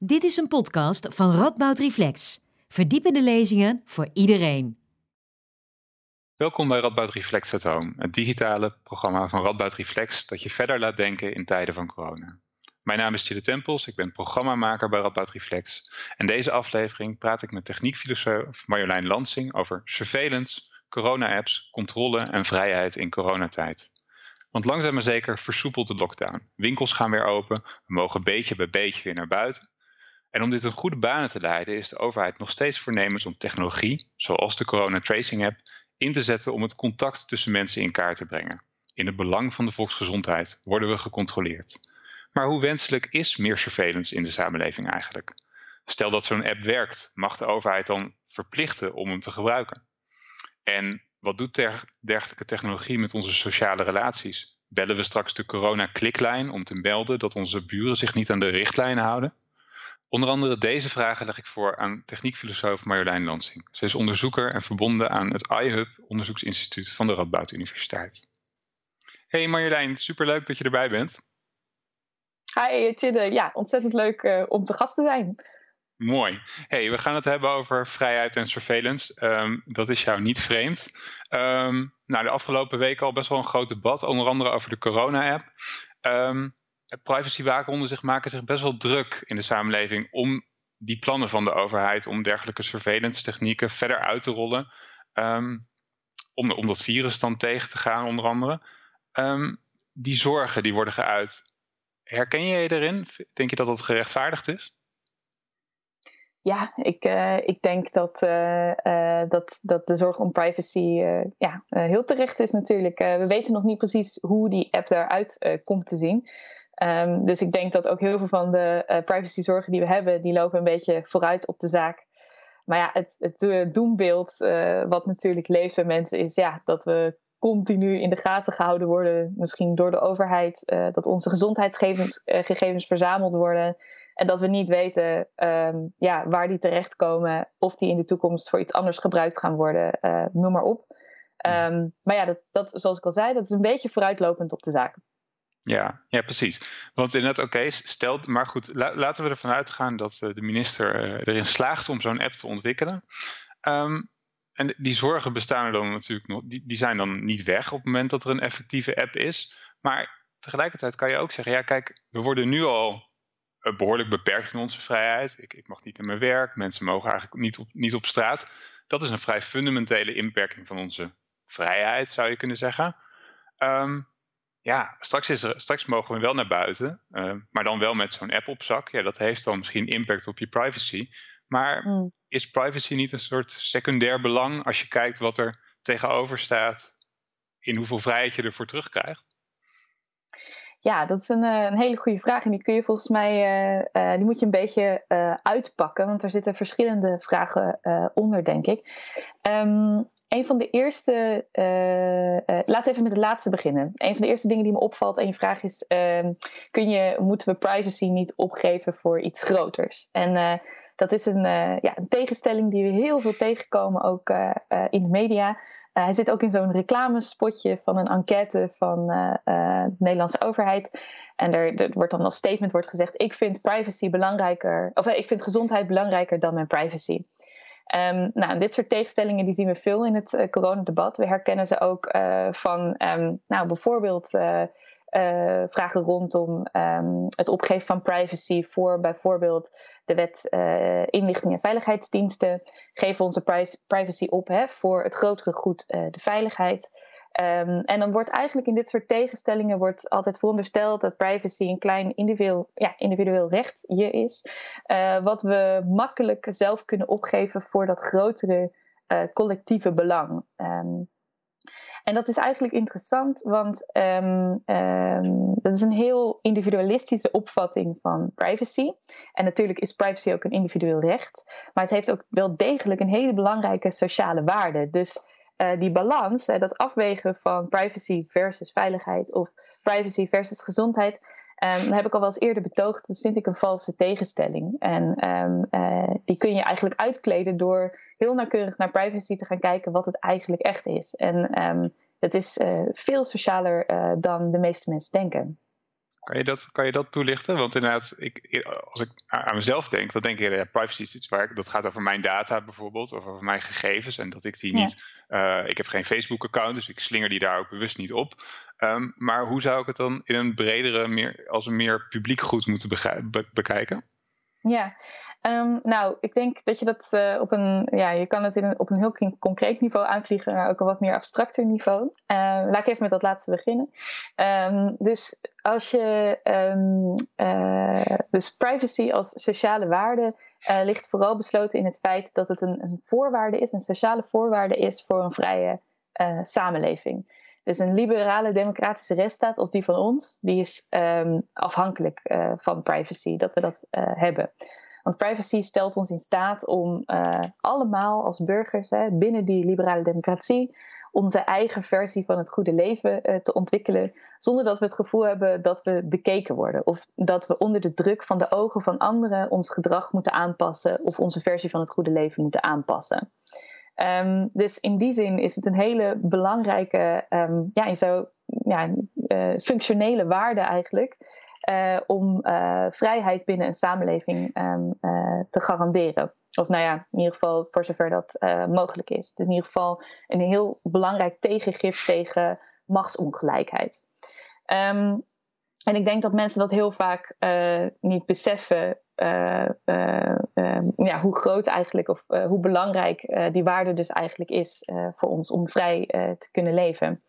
Dit is een podcast van Radboud Reflex. Verdiepende lezingen voor iedereen. Welkom bij Radboud Reflex at Home, het digitale programma van Radboud Reflex dat je verder laat denken in tijden van corona. Mijn naam is Chile Tempels, ik ben programmamaker bij Radboud Reflex. En deze aflevering praat ik met techniekfilosoof Marjolein Lansing over surveillance, corona-apps, controle en vrijheid in coronatijd. Want langzaam maar zeker versoepelt de lockdown. Winkels gaan weer open, we mogen beetje bij beetje weer naar buiten. En om dit een goede banen te leiden is de overheid nog steeds voornemens om technologie, zoals de Corona Tracing App, in te zetten om het contact tussen mensen in kaart te brengen. In het belang van de volksgezondheid worden we gecontroleerd. Maar hoe wenselijk is meer surveillance in de samenleving eigenlijk? Stel dat zo'n app werkt, mag de overheid dan verplichten om hem te gebruiken? En wat doet dergelijke technologie met onze sociale relaties? Bellen we straks de corona-kliklijn om te melden dat onze buren zich niet aan de richtlijnen houden? Onder andere deze vragen leg ik voor aan techniekfilosoof Marjolein Lansing. Ze is onderzoeker en verbonden aan het iHub onderzoeksinstituut van de Radboud Universiteit. Hey Marjolein, superleuk dat je erbij bent. Hi Chide, ja, ontzettend leuk uh, om te gast te zijn. Mooi. Hey, we gaan het hebben over vrijheid en surveillance. Um, dat is jou niet vreemd. Um, nou, de afgelopen weken al best wel een groot debat, onder andere over de corona-app. Um, privacywaakhonderen zich maken zich best wel druk in de samenleving om die plannen van de overheid om dergelijke surveillance technieken verder uit te rollen. om, om dat virus dan tegen te gaan, onder andere. die zorgen die worden geuit. Herken je je erin? Denk je dat dat gerechtvaardigd is? Ja, ik, uh, ik denk dat, uh, uh, dat, dat de zorg om privacy ja, heel terecht is natuurlijk. we weten nog niet precies hoe die app eruit komt te zien. Um, dus ik denk dat ook heel veel van de privacyzorgen die we hebben, die lopen een beetje vooruit op de zaak. Maar ja, het, het doembeeld wat natuurlijk leeft bij mensen is ja, dat we continu in de gaten gehouden worden, misschien door de overheid, dat onze gezondheidsgegevens gegevens verzameld worden. En dat we niet weten um, ja, waar die terechtkomen, of die in de toekomst voor iets anders gebruikt gaan worden, uh, noem maar op. Um, maar ja, dat, dat, zoals ik al zei, dat is een beetje vooruitlopend op de zaken. Ja, ja, precies. Want inderdaad, oké, okay, stel, maar goed, la, laten we ervan uitgaan dat uh, de minister uh, erin slaagt om zo'n app te ontwikkelen. Um, en die zorgen bestaan er dan natuurlijk nog, die, die zijn dan niet weg op het moment dat er een effectieve app is. Maar tegelijkertijd kan je ook zeggen, ja, kijk, we worden nu al eh, behoorlijk beperkt in onze vrijheid. Ik, ik mag niet naar mijn werk, mensen mogen eigenlijk niet op, niet op straat. Dat is een vrij fundamentele inperking van onze vrijheid, zou je kunnen zeggen. Um, ja, straks, is er, straks mogen we wel naar buiten, uh, maar dan wel met zo'n app op zak. Ja, dat heeft dan misschien impact op je privacy. Maar mm. is privacy niet een soort secundair belang als je kijkt wat er tegenover staat in hoeveel vrijheid je ervoor terugkrijgt? Ja, dat is een, eh, een, hele goede vraag. En die kun je volgens mij, uh, die moet je een beetje uh, uitpakken. Want er zitten verschillende vragen onder, denk ik. Um, een van de eerste, laten we even met het laatste beginnen. Een van de eerste dingen die me opvalt en je vraag is, ehm, kun je, moeten we privacy niet opgeven voor iets groters? En dat is een, ja, een tegenstelling die we heel veel tegenkomen, ook in de media. Eh, hij zit ook in zo'n reclamespotje van een enquête van de Nederlandse overheid. En er, er, wordt dan als statement wordt gezegd: Ik vind privacy belangrijker, of ik vind gezondheid belangrijker dan mijn privacy. Um, nou, dit soort tegenstellingen die zien we veel in het uh, coronadebat. We herkennen ze ook van um, nou, bijvoorbeeld uh, vragen rondom um, het opgeven van privacy voor bijvoorbeeld de wet inlichting en veiligheidsdiensten. Geven onze privacy op hè, voor het grotere goed, de veiligheid. Um, en dan wordt eigenlijk in dit soort tegenstellingen wordt altijd verondersteld dat privacy een klein individueel, ja, individueel rechtje is. wat we makkelijk zelf kunnen opgeven voor dat grotere collectieve belang. Um, en dat is eigenlijk interessant, want um, dat is een heel individualistische opvatting van privacy. En natuurlijk is privacy ook een individueel recht, maar het heeft ook wel degelijk een hele belangrijke sociale waarde. Dus uh, die balans, dat afwegen van privacy versus veiligheid of privacy versus gezondheid, dat heb ik al wel eens eerder betoogd. Dat vind ik een valse tegenstelling. En um, uh, die kun je eigenlijk uitkleden door heel nauwkeurig naar privacy te gaan kijken wat het eigenlijk echt is. En um, het is uh, veel socialer dan de meeste mensen denken. Kan je dat, kan je dat toelichten? Want inderdaad, ik, als ik aan mezelf denk, dan denk ik, ja, privacy is iets waar ik, dat gaat over mijn data bijvoorbeeld, of over mijn gegevens. En dat ik die niet, uh, ik heb geen Facebook-account, dus ik slinger die daar ook bewust niet op. Um, maar hoe zou ik het dan in een bredere, meer, als een meer publiek goed moeten bekijken? Ja, um, nou, ik denk dat je dat uh, op een, ja, je kan het in een, op een heel concreet niveau aanvliegen, maar ook een wat meer abstracter niveau. Uh, laat ik even met dat laatste beginnen. Um, dus als je, uh, dus privacy als sociale waarde ligt vooral besloten in het feit dat het een, een voorwaarde is, een sociale voorwaarde is voor een vrije samenleving. Dus een liberale democratische rechtsstaat als die van ons, die is um, afhankelijk uh, van privacy, dat we dat uh, hebben. Want privacy stelt ons in staat om uh, allemaal als burgers hè, binnen die liberale democratie onze eigen versie van het goede leven te ontwikkelen, zonder dat we het gevoel hebben dat we bekeken worden of dat we onder de druk van de ogen van anderen ons gedrag moeten aanpassen of onze versie van het goede leven moeten aanpassen. Um, dus in die zin is het een hele belangrijke, um, ja, zou, ja, uh, functionele waarde eigenlijk. Uh, om uh, vrijheid binnen een samenleving um, te garanderen. Of nou ja, in ieder geval voor zover dat mogelijk is. Dus in ieder geval een heel belangrijk tegengif tegen machtsongelijkheid. En ik denk dat mensen dat heel vaak niet beseffen uh, uh, ja, hoe groot eigenlijk of hoe belangrijk die waarde dus eigenlijk is voor ons om vrij te kunnen leven.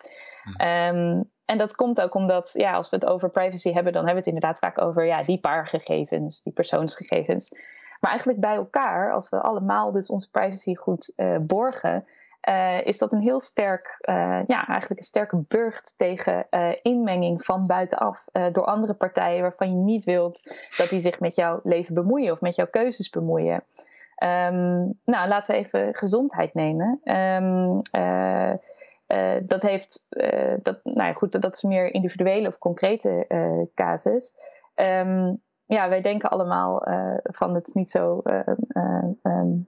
Um, en dat komt ook omdat, ja, als we het over privacy hebben, dan hebben we het inderdaad vaak over ja, die paar gegevens, die persoonsgegevens. Maar eigenlijk bij elkaar, als we allemaal dus onze privacy goed borgen, uh, is dat een heel sterk, uh, ja, eigenlijk een sterke burcht tegen uh, inmenging van buitenaf door andere partijen waarvan je niet wilt dat die zich met jouw leven bemoeien of met jouw keuzes bemoeien. Um, nou, laten we even gezondheid nemen. Um, dat heeft, dat, nou ja, goed, dat is meer individuele of concrete casus. Um, ja, wij denken allemaal uh, van het is niet zo uh,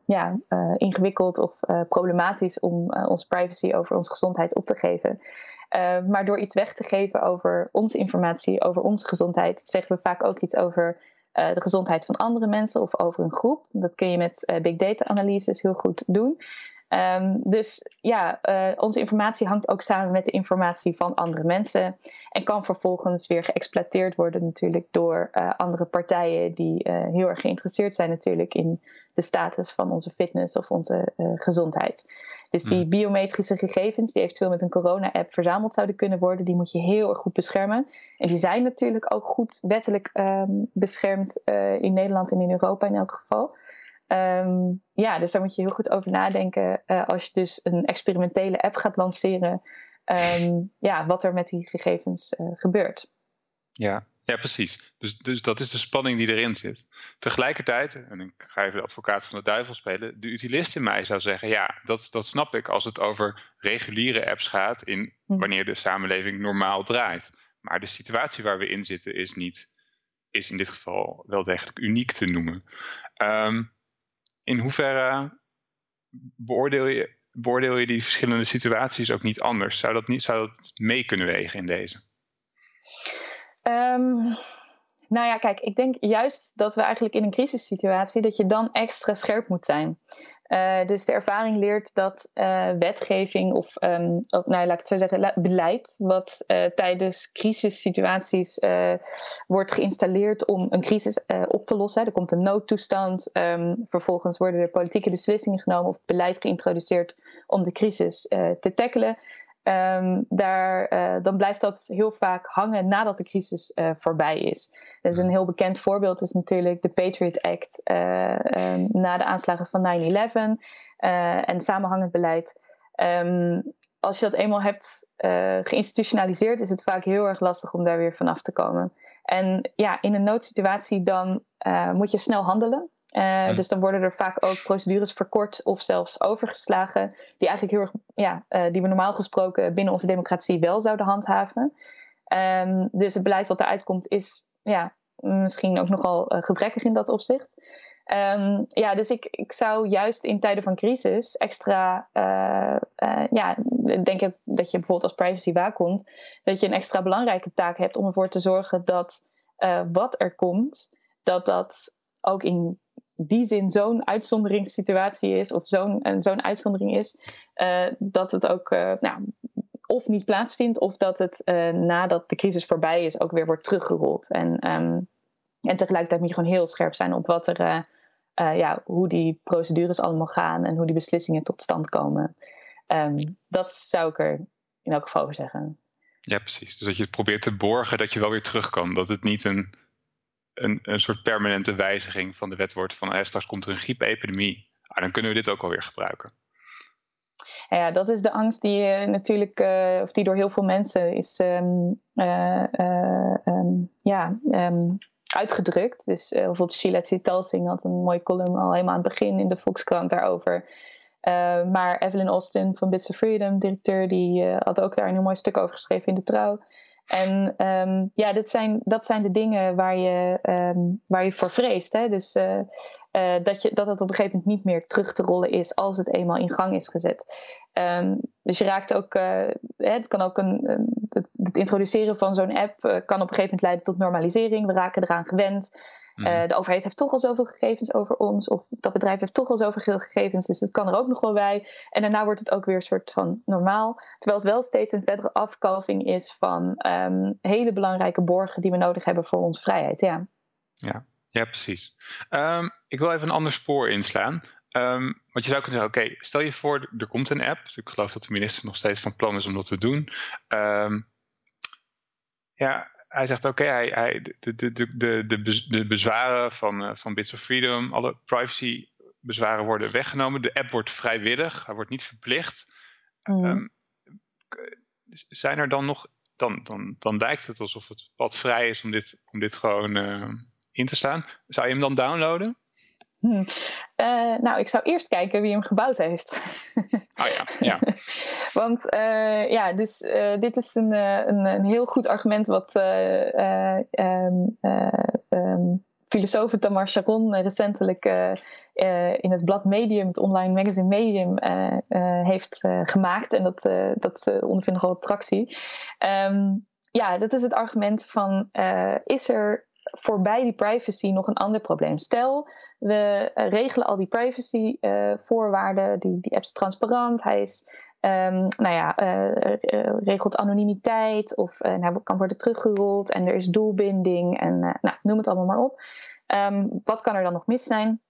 ja, ingewikkeld of problematisch om onze privacy over onze gezondheid op te geven. maar door iets weg te geven over onze informatie, over onze gezondheid, zeggen we vaak ook iets over de gezondheid van andere mensen of over een groep. Dat kun je met big data analyses heel goed doen. Um, dus ja, uh, onze informatie hangt ook samen met de informatie van andere mensen. En kan vervolgens weer geëxploiteerd worden natuurlijk door uh, andere partijen die uh, heel erg geïnteresseerd zijn natuurlijk in de status van onze fitness of onze gezondheid. Dus die hmm. biometrische gegevens die eventueel met een corona-app verzameld zouden kunnen worden, die moet je heel erg goed beschermen. En die zijn natuurlijk ook goed wettelijk um, beschermd in Nederland en in Europa in elk geval. Um, ja, dus daar moet je heel goed over nadenken uh, als je dus een experimentele app gaat lanceren. Um, ja, wat er met die gegevens uh, gebeurt. Ja, ja, precies. Dus, dus dat is de spanning die erin zit. Tegelijkertijd, en ik ga even de advocaat van de duivel spelen, de utilist in mij zou zeggen, ja, dat, dat snap ik als het over reguliere apps gaat, in hm. wanneer de samenleving normaal draait. Maar de situatie waar we in zitten is niet, is in dit geval wel degelijk uniek te noemen. Um, in hoeverre beoordeel je, beoordeel je die verschillende situaties ook niet anders? Zou dat, niet, zou dat mee kunnen wegen in deze? Um, nou ja, kijk, ik denk juist dat we eigenlijk in een crisissituatie, dat je dan extra scherp moet zijn. Uh, dus de ervaring leert dat uh, wetgeving of, um, of nou, laat ik zo zeggen, beleid, wat uh, tijdens crisissituaties wordt geïnstalleerd om een crisis op te lossen. Er komt een noodtoestand, um, vervolgens worden er politieke beslissingen genomen of beleid geïntroduceerd om de crisis te tackelen. Um, daar, uh, dan blijft dat heel vaak hangen nadat de crisis uh, voorbij is. Dus een heel bekend voorbeeld is natuurlijk de Patriot Act uh, um, na de aanslagen van 9-11 en samenhangend beleid. Um, als je dat eenmaal hebt geïnstitutionaliseerd, is het vaak heel erg lastig om daar weer vanaf te komen. En ja, in een noodsituatie dan moet je snel handelen. Uh, Dus dan worden er vaak ook procedures verkort of zelfs overgeslagen, die eigenlijk heel erg, ja, uh, die we normaal gesproken binnen onze democratie wel zouden handhaven. Um, dus het beleid wat eruit komt is ja, misschien ook nogal uh, gebrekkig in dat opzicht. Ehm, ja, dus ik, ik zou juist in tijden van crisis extra, ja, denk ik dat je bijvoorbeeld als privacy waakhond, dat je een extra belangrijke taak hebt om ervoor te zorgen dat wat er komt, dat dat ook in die zin zo'n uitzonderingssituatie is, of zo'n zo'n uitzondering is, dat het ook nou, of niet plaatsvindt, of dat het nadat de crisis voorbij is ook weer wordt teruggerold. En, um, en tegelijkertijd moet je gewoon heel scherp zijn op wat er ja, hoe die procedures allemaal gaan en hoe die beslissingen tot stand komen. Um, dat zou ik er in elk geval over zeggen. Ja, precies. Dus dat je het probeert te borgen dat je wel weer terug kan. Dat het niet een, een, een soort permanente wijziging van de wet wordt van eh, straks komt er een griepepidemie. Ah, dan kunnen we dit ook alweer gebruiken. Ja, dat is de angst die uh, natuurlijk, uh, of die door heel veel mensen is um, um, ja, uitgedrukt. Dus bijvoorbeeld Sheila Talsing had een mooie column al helemaal aan het begin in de Volkskrant daarover. Maar Evelyn Austin van Bits of Freedom, directeur, die had ook daar een heel mooi stuk over geschreven in de trouw. En um, ja, dat zijn, dat zijn de dingen waar je, um, waar je voor vreest. Hè? Dus uh, uh, dat, je, dat het op een gegeven moment niet meer terug te rollen is als het eenmaal in gang is gezet. Um, dus je raakt ook, uh, het kan ook een, het, introduceren van zo'n app kan op een gegeven moment leiden tot normalisering. We raken eraan gewend. Uh, de overheid heeft toch al zoveel gegevens over ons, of dat bedrijf heeft toch al zoveel gegevens, dus het kan er ook nog wel bij. En daarna wordt het ook weer een soort van normaal. Terwijl het wel steeds een verdere afkalving is van um, hele belangrijke borgen die we nodig hebben voor onze vrijheid. Ja, ja, ja precies. Um, ik wil even een ander spoor inslaan. Um, want je zou kunnen zeggen, oké, stel je voor, er komt een app. Ik geloof dat de minister nog steeds van plan is om dat te doen. ja, hij zegt oké, okay, hij, hij, de, de, de, de, de bezwaren van, uh, van Bits of Freedom, alle privacy bezwaren worden weggenomen. De app wordt vrijwillig, hij wordt niet verplicht. Mm. Um, zijn er dan nog, dan, dan, dan lijkt het alsof het pad vrij is om dit, om dit gewoon uh, in te staan. Zou je hem dan downloaden? Hm. Uh, nou, ik zou eerst kijken wie hem gebouwd heeft. Oh ja, ja. Want uh, ja, dus uh, dit is een, een, een, heel goed argument wat um, um, filosoof Tamar Sharon recentelijk in het blad Medium, het online magazine Medium, heeft gemaakt. En dat, dat ondervindt nogal tractie. Um, ja, dat is het argument van is er voorbij die privacy nog een ander probleem. Stel, we uh, regelen al die privacy uh, voorwaarden, die, die app is transparant, hij is, um, nou ja, uh, regelt anonimiteit of hij kan worden teruggerold en er is doelbinding en nou, noem het allemaal maar op. Um, wat kan er dan nog mis zijn?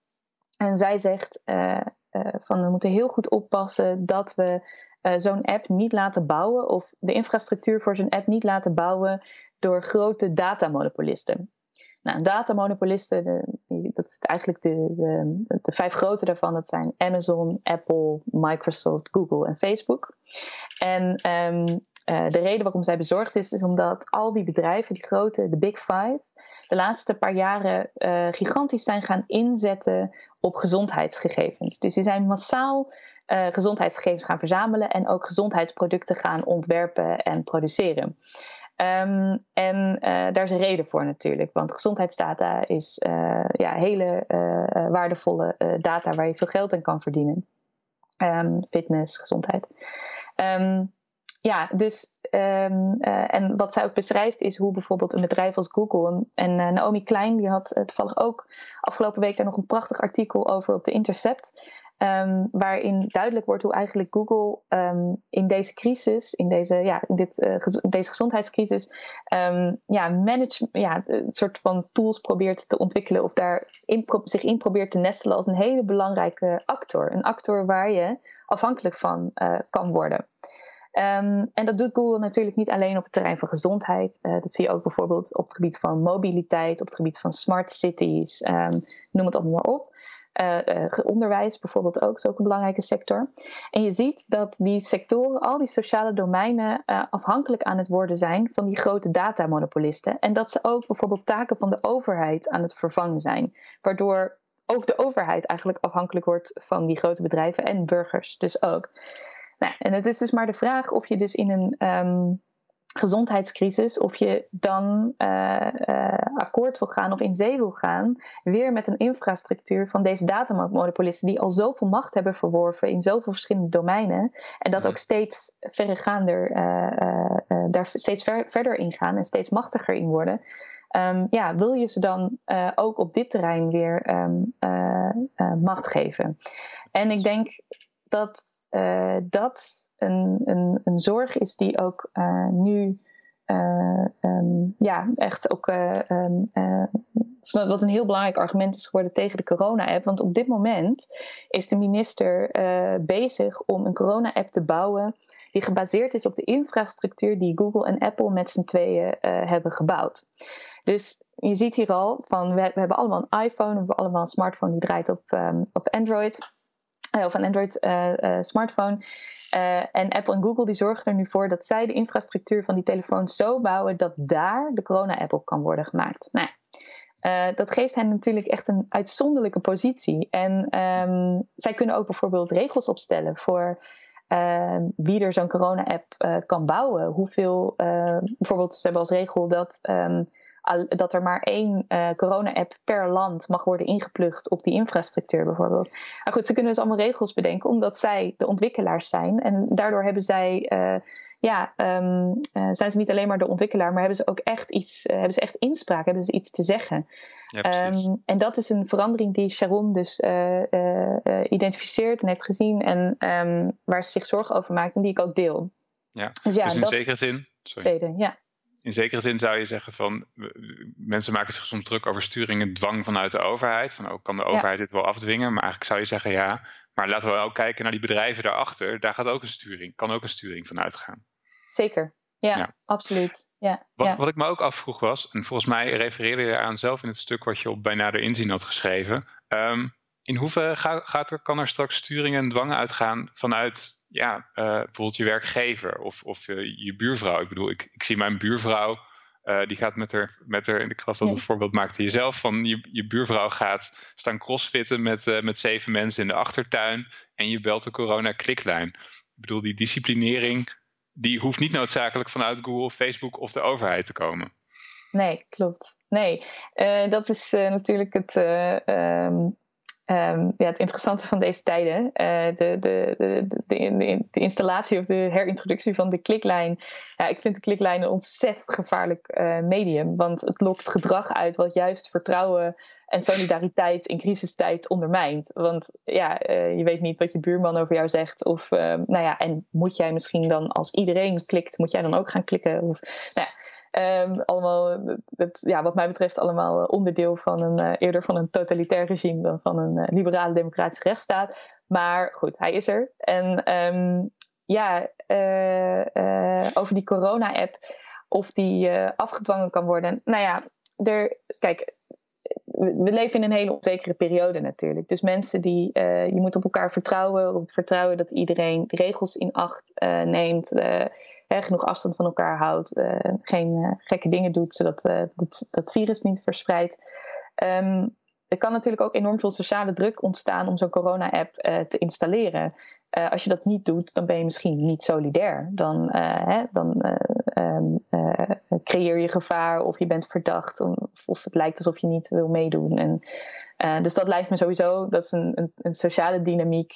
En zij zegt van we moeten heel goed oppassen dat we zo'n app niet laten bouwen of de infrastructuur voor zo'n app niet laten bouwen door grote datamonopolisten. Nou, datamonopolisten, dat is eigenlijk de, de, de, vijf grote daarvan. Dat zijn Amazon, Apple, Microsoft, Google en Facebook. En um, uh, de reden waarom zij bezorgd is, is omdat al die bedrijven, die grote, de Big Five, de laatste paar jaren uh, gigantisch zijn gaan inzetten op gezondheidsgegevens. Dus die zijn massaal uh, gezondheidsgegevens gaan verzamelen en ook gezondheidsproducten gaan ontwerpen en produceren. Um, en uh, daar is een reden voor natuurlijk, want gezondheidsdata is uh, ja, hele uh, waardevolle data waar je veel geld aan kan verdienen. Um, fitness, gezondheid. Um, ja, dus en wat zij ook beschrijft is hoe bijvoorbeeld een bedrijf als Google en, en Naomi Klein, die had toevallig ook afgelopen week daar nog een prachtig artikel over op de Intercept. Um, waarin duidelijk wordt hoe eigenlijk Google um, in deze crisis, in deze, ja, in dit, gez deze gezondheidscrisis, um, ja, ja, een soort van tools probeert te ontwikkelen of daar zich in probeert te nestelen als een hele belangrijke actor. Een actor waar je afhankelijk van uh, kan worden. En dat doet Google natuurlijk niet alleen op het terrein van gezondheid. Uh, dat zie je ook bijvoorbeeld op het gebied van mobiliteit, op het gebied van smart cities, noem het allemaal maar op. Uh, onderwijs bijvoorbeeld ook, is ook een belangrijke sector. En je ziet dat die sectoren, al die sociale domeinen, uh, afhankelijk aan het worden zijn van die grote datamonopolisten. En dat ze ook bijvoorbeeld taken van de overheid aan het vervangen zijn. Waardoor ook de overheid eigenlijk afhankelijk wordt van die grote bedrijven en burgers dus ook. Nou, en het is dus maar de vraag of je dus in een. Um, gezondheidscrisis, of je dan akkoord wil gaan of in zee wil gaan, weer met een infrastructuur van deze datamonopolisten die al zoveel macht hebben verworven in zoveel verschillende domeinen en dat ook steeds verregaander, daar steeds verder in gaan en steeds machtiger in worden. Um, ja, wil je ze dan ook op dit terrein weer um, uh, macht geven? En ik denk dat dat een, een, een zorg is die ook nu um, ja, echt ook wat een heel belangrijk argument is geworden tegen de corona-app. Want op dit moment is de minister bezig om een corona-app te bouwen die gebaseerd is op de infrastructuur die Google en Apple met z'n tweeën hebben gebouwd. Dus je ziet hier al van we, hebben allemaal een iPhone, we hebben allemaal een smartphone die draait op, um, op Android. Of een Android uh, uh, smartphone. en Apple en Google die zorgen er nu voor dat zij de infrastructuur van die telefoons zo bouwen dat daar de corona-app op kan worden gemaakt. Nou, dat geeft hen natuurlijk echt een uitzonderlijke positie. En um, zij kunnen ook bijvoorbeeld regels opstellen voor ehm, wie er zo'n corona-app kan bouwen. Hoeveel, bijvoorbeeld, ze hebben als regel dat um, dat er maar één uh, corona-app per land mag worden ingeplucht op die infrastructuur bijvoorbeeld. Maar goed, ze kunnen dus allemaal regels bedenken omdat zij de ontwikkelaars zijn. En daardoor hebben zij, uh, ja, um, uh, zijn ze niet alleen maar de ontwikkelaar, maar hebben ze ook echt iets, hebben ze echt inspraak, hebben ze iets te zeggen. Ja, um, en dat is een verandering die Sharon dus identificeert en heeft gezien en um, waar ze zich zorgen over maakt en die ik ook deel. Ja, dus, ja, dus in zekere zin. Sorry. Tweede, ja in zekere zin zou je zeggen van mensen maken zich soms druk over sturing en dwang vanuit de overheid. Van ook oh, kan de overheid dit wel afdwingen? Maar eigenlijk zou je zeggen ja. Maar laten we ook kijken naar die bedrijven daarachter. Daar gaat ook een sturing, kan ook een sturing van uitgaan. Zeker, ja, absoluut. Ja, wat, wat, ik me ook afvroeg was, en volgens mij refereerde je eraan zelf in het stuk wat je op bij nader inzien had geschreven. Um, in hoeverre gaat er, kan er straks sturing en dwang uitgaan vanuit ja, uh, bijvoorbeeld je werkgever of, of uh, je buurvrouw? Ik bedoel, ik, ik zie mijn buurvrouw, uh, die gaat met haar, met haar, ik geloof dat het voorbeeld maakte jezelf, van je, je buurvrouw gaat staan crossfitten met, met zeven mensen in de achtertuin en je belt de corona-kliklijn. Ik bedoel, die disciplinering, die hoeft niet noodzakelijk vanuit Google, Facebook of de overheid te komen. Nee, klopt. Nee, dat is natuurlijk het, um, Um, ja, het interessante van deze tijden, uh, de, de, de, de, installatie of de herintroductie van de kliklijn. Ja, ik vind de kliklijn een ontzettend gevaarlijk uh, medium, want het lokt gedrag uit wat juist vertrouwen en solidariteit in crisistijd ondermijnt. Want ja, uh, je weet niet wat je buurman over jou zegt. Of nou ja, en moet jij misschien dan als iedereen klikt, moet jij dan ook gaan klikken? Of, nou ja, Um, allemaal, het, ja, wat mij betreft, allemaal onderdeel van een, uh, eerder van een totalitair regime dan van een liberale democratische rechtsstaat. Maar goed, hij is er. En um, ja, over die corona-app, of die afgedwangen kan worden. Nou ja, er, kijk, we leven in een hele onzekere periode natuurlijk. Dus mensen die, je moet op elkaar vertrouwen, op vertrouwen dat iedereen de regels in acht neemt genoeg afstand van elkaar houdt, uh, geen uh, gekke dingen doet, zodat uh, dat, dat virus niet verspreidt. Um, er kan natuurlijk ook enorm veel sociale druk ontstaan om zo'n corona-app te installeren. als je dat niet doet, dan ben je misschien niet solidair. Dan, hè, dan um, creëer je gevaar of je bent verdacht of, of, het lijkt alsof je niet wil meedoen. En, dus dat lijkt me sowieso, dat is een, een, een sociale dynamiek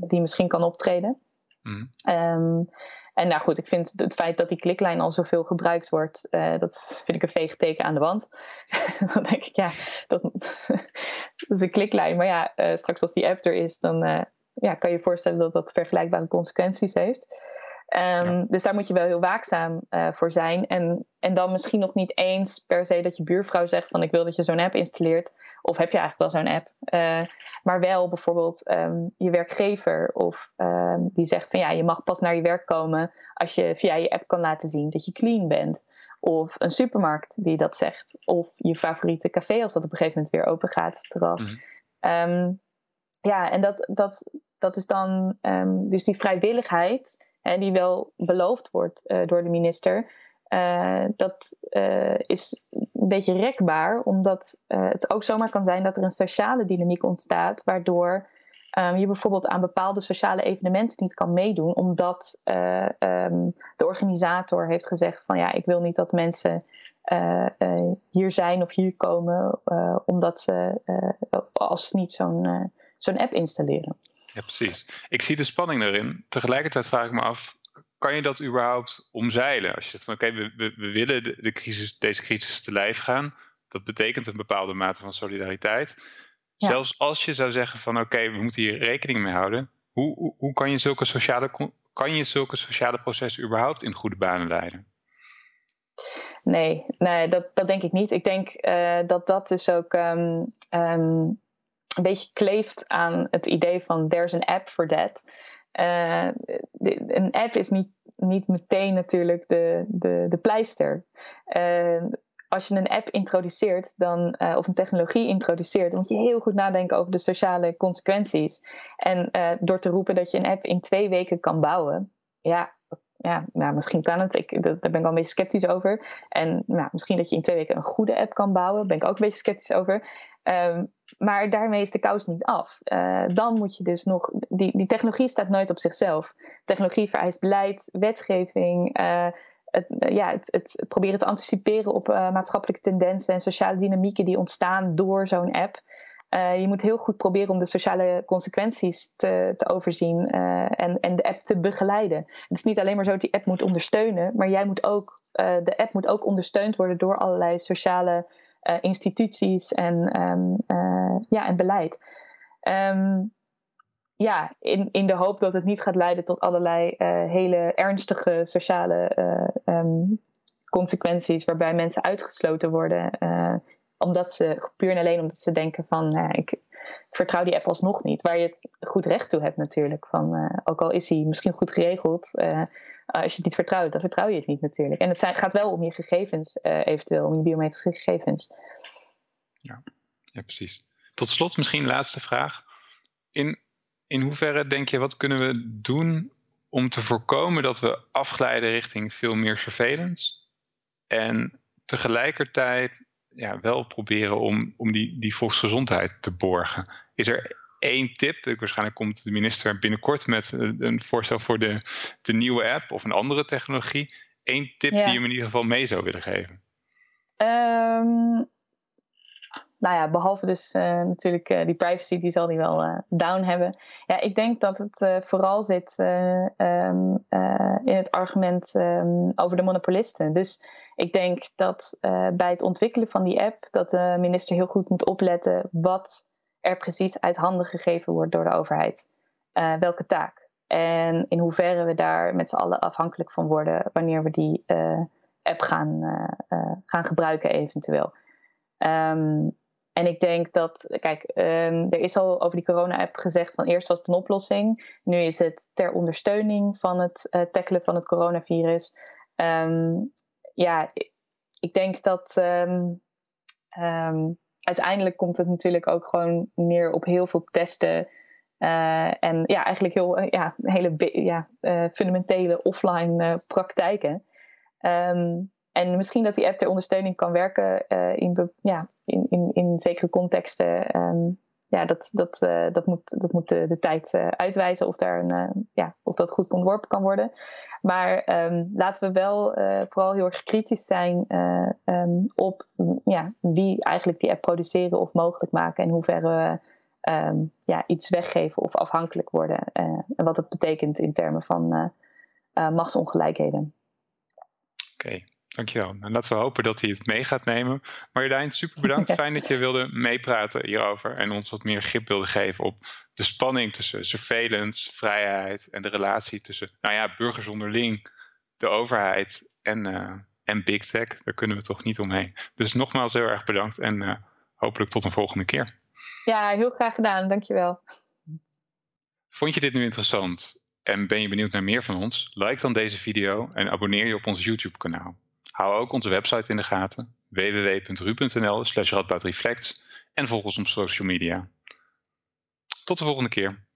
die misschien kan optreden. Mm. Um, en nou goed, ik vind het feit dat die kliklijn al zoveel gebruikt wordt, uh, dat vind ik een veegteken aan de wand. dan denk ik, ja, dat is, een kliklijn. Maar ja, uh, straks als die app er is, dan uh, ja, kan je je voorstellen dat dat vergelijkbare consequenties heeft. Um, Dus daar moet je wel heel waakzaam uh, voor zijn. En, en dan misschien nog niet eens per se dat je buurvrouw zegt van ik wil dat je zo'n app installeert. Of heb je eigenlijk wel zo'n app. Uh, maar wel bijvoorbeeld um, je werkgever of um, die zegt van ja, je mag pas naar je werk komen als je via je app kan laten zien dat je clean bent. Of een supermarkt die dat zegt. Of je favoriete café als dat op een gegeven moment weer open gaat, terras. Mm ja, en dat, dat, dat is dan dus die vrijwilligheid en die wel beloofd wordt uh, door de minister. Uh, dat uh, is een beetje rekbaar, omdat het ook zomaar kan zijn dat er een sociale dynamiek ontstaat, waardoor um, je bijvoorbeeld aan bepaalde sociale evenementen niet kan meedoen, omdat um, de organisator heeft gezegd van ja, ik wil niet dat mensen hier zijn of hier komen, omdat ze als niet zo'n zo'n app installeren. Ja, precies. Ik zie de spanning erin. Tegelijkertijd vraag ik me af, kan je dat überhaupt omzeilen? Als je zegt van oké, okay, we, we, willen de, de crisis, deze crisis te lijf gaan, dat betekent een bepaalde mate van solidariteit. Zelfs als je zou zeggen van oké, we moeten hier rekening mee houden. Hoe, hoe, hoe, kan, je zulke sociale, kan je zulke sociale processen überhaupt in goede banen leiden? Nee, nee dat, dat denk ik niet. Ik denk uh, dat dat dus ook um, um, een beetje kleeft aan het idee van there's an app for that. De, een app is niet, niet meteen natuurlijk de, de, de pleister. Uh, als je een app introduceert dan, uh, of een technologie introduceert, dan moet je heel goed nadenken over de sociale consequenties. En door te roepen dat je een app in twee weken kan bouwen, ja, ja nou, misschien kan het. Ik, daar ben ik wel een beetje sceptisch over. En nou, misschien dat je in twee weken een goede app kan bouwen, daar ben ik ook een beetje sceptisch over. Um, maar daarmee is de kous niet af. Uh, dan moet je dus nog. Die, die technologie staat nooit op zichzelf. Technologie vereist beleid, wetgeving het, ja, het, het, proberen te anticiperen op maatschappelijke tendensen en sociale dynamieken die ontstaan door zo'n app. Uh, je moet heel goed proberen om de sociale consequenties te, te overzien uh, en, en de app te begeleiden. Het is niet alleen maar zo dat die app moet ondersteunen, maar jij moet ook, de app moet ook ondersteund worden door allerlei sociale instituties en, um, ja, en beleid. Um, ja, in, in de hoop dat het niet gaat leiden tot allerlei hele ernstige sociale um, consequenties, waarbij mensen uitgesloten worden, omdat ze puur en alleen omdat ze denken van ik, ik, vertrouw die app alsnog niet. Waar je goed recht toe hebt natuurlijk. Van, ook al is hij misschien goed geregeld, als je het niet vertrouwt, dan vertrouw je het niet natuurlijk. En het zijn, gaat wel om je gegevens, eventueel, om je biometrische gegevens. Ja, ja, precies. Tot slot misschien laatste vraag. In in hoeverre denk je, wat kunnen we doen om te voorkomen dat we afglijden richting veel meer surveillance? En tegelijkertijd ja, wel proberen om, om die, die volksgezondheid te borgen. Is er één tip? Ik, waarschijnlijk komt de minister binnenkort met een voorstel voor de, de nieuwe app of een andere technologie. Eén tip die je me in ieder geval mee zou willen geven? Um, nou ja, behalve dus uh, natuurlijk uh, die privacy, die zal die wel uh, down hebben. Ja, ik denk dat het vooral zit um, in het argument um, over de monopolisten. Dus ik denk dat bij het ontwikkelen van die app, dat de minister heel goed moet opletten wat er precies uit handen gegeven wordt door de overheid. welke taak. En in hoeverre we daar met z'n allen afhankelijk van worden wanneer we die app gaan, gaan gebruiken eventueel. Um, en ik denk dat, kijk, um, er is al over die corona-app gezegd van eerst was het een oplossing. Nu is het ter ondersteuning van het uh, tackelen van het coronavirus. Um, ja, ik denk dat um, uiteindelijk komt het natuurlijk ook gewoon neer op heel veel testen. Uh, en ja, eigenlijk heel uh, ja, hele ja, fundamentele offline praktijken. Um, en misschien dat die app ter ondersteuning kan werken uh, in, ja, in, in, in zekere contexten. Um, ja, dat, dat, uh, dat moet, dat moet de, tijd uh, uitwijzen of, daar een, ja, of dat goed ontworpen kan worden. Maar um, laten we wel vooral heel erg kritisch zijn um, op ja, wie eigenlijk die app produceren of mogelijk maken. En hoe ver we ja, iets weggeven of afhankelijk worden. en wat het betekent in termen van machtsongelijkheden. Oké. Dankjewel. Nou, laten we hopen dat hij het mee gaat nemen. Marjolein, super bedankt. Fijn dat je wilde meepraten hierover en ons wat meer grip wilde geven op de spanning tussen surveillance, vrijheid en de relatie tussen nou ja, burgers onderling, de overheid en, uh, en big tech. Daar kunnen we toch niet omheen. Dus nogmaals heel erg bedankt en uh, hopelijk tot een volgende keer. Ja, heel graag gedaan. Dankjewel. Vond je dit nu interessant en ben je benieuwd naar meer van ons? Like dan deze video en abonneer je op ons YouTube kanaal. Hou ook onze website in de gaten www.ru.nl slash radboudreflects en volg ons op social media. Tot de volgende keer.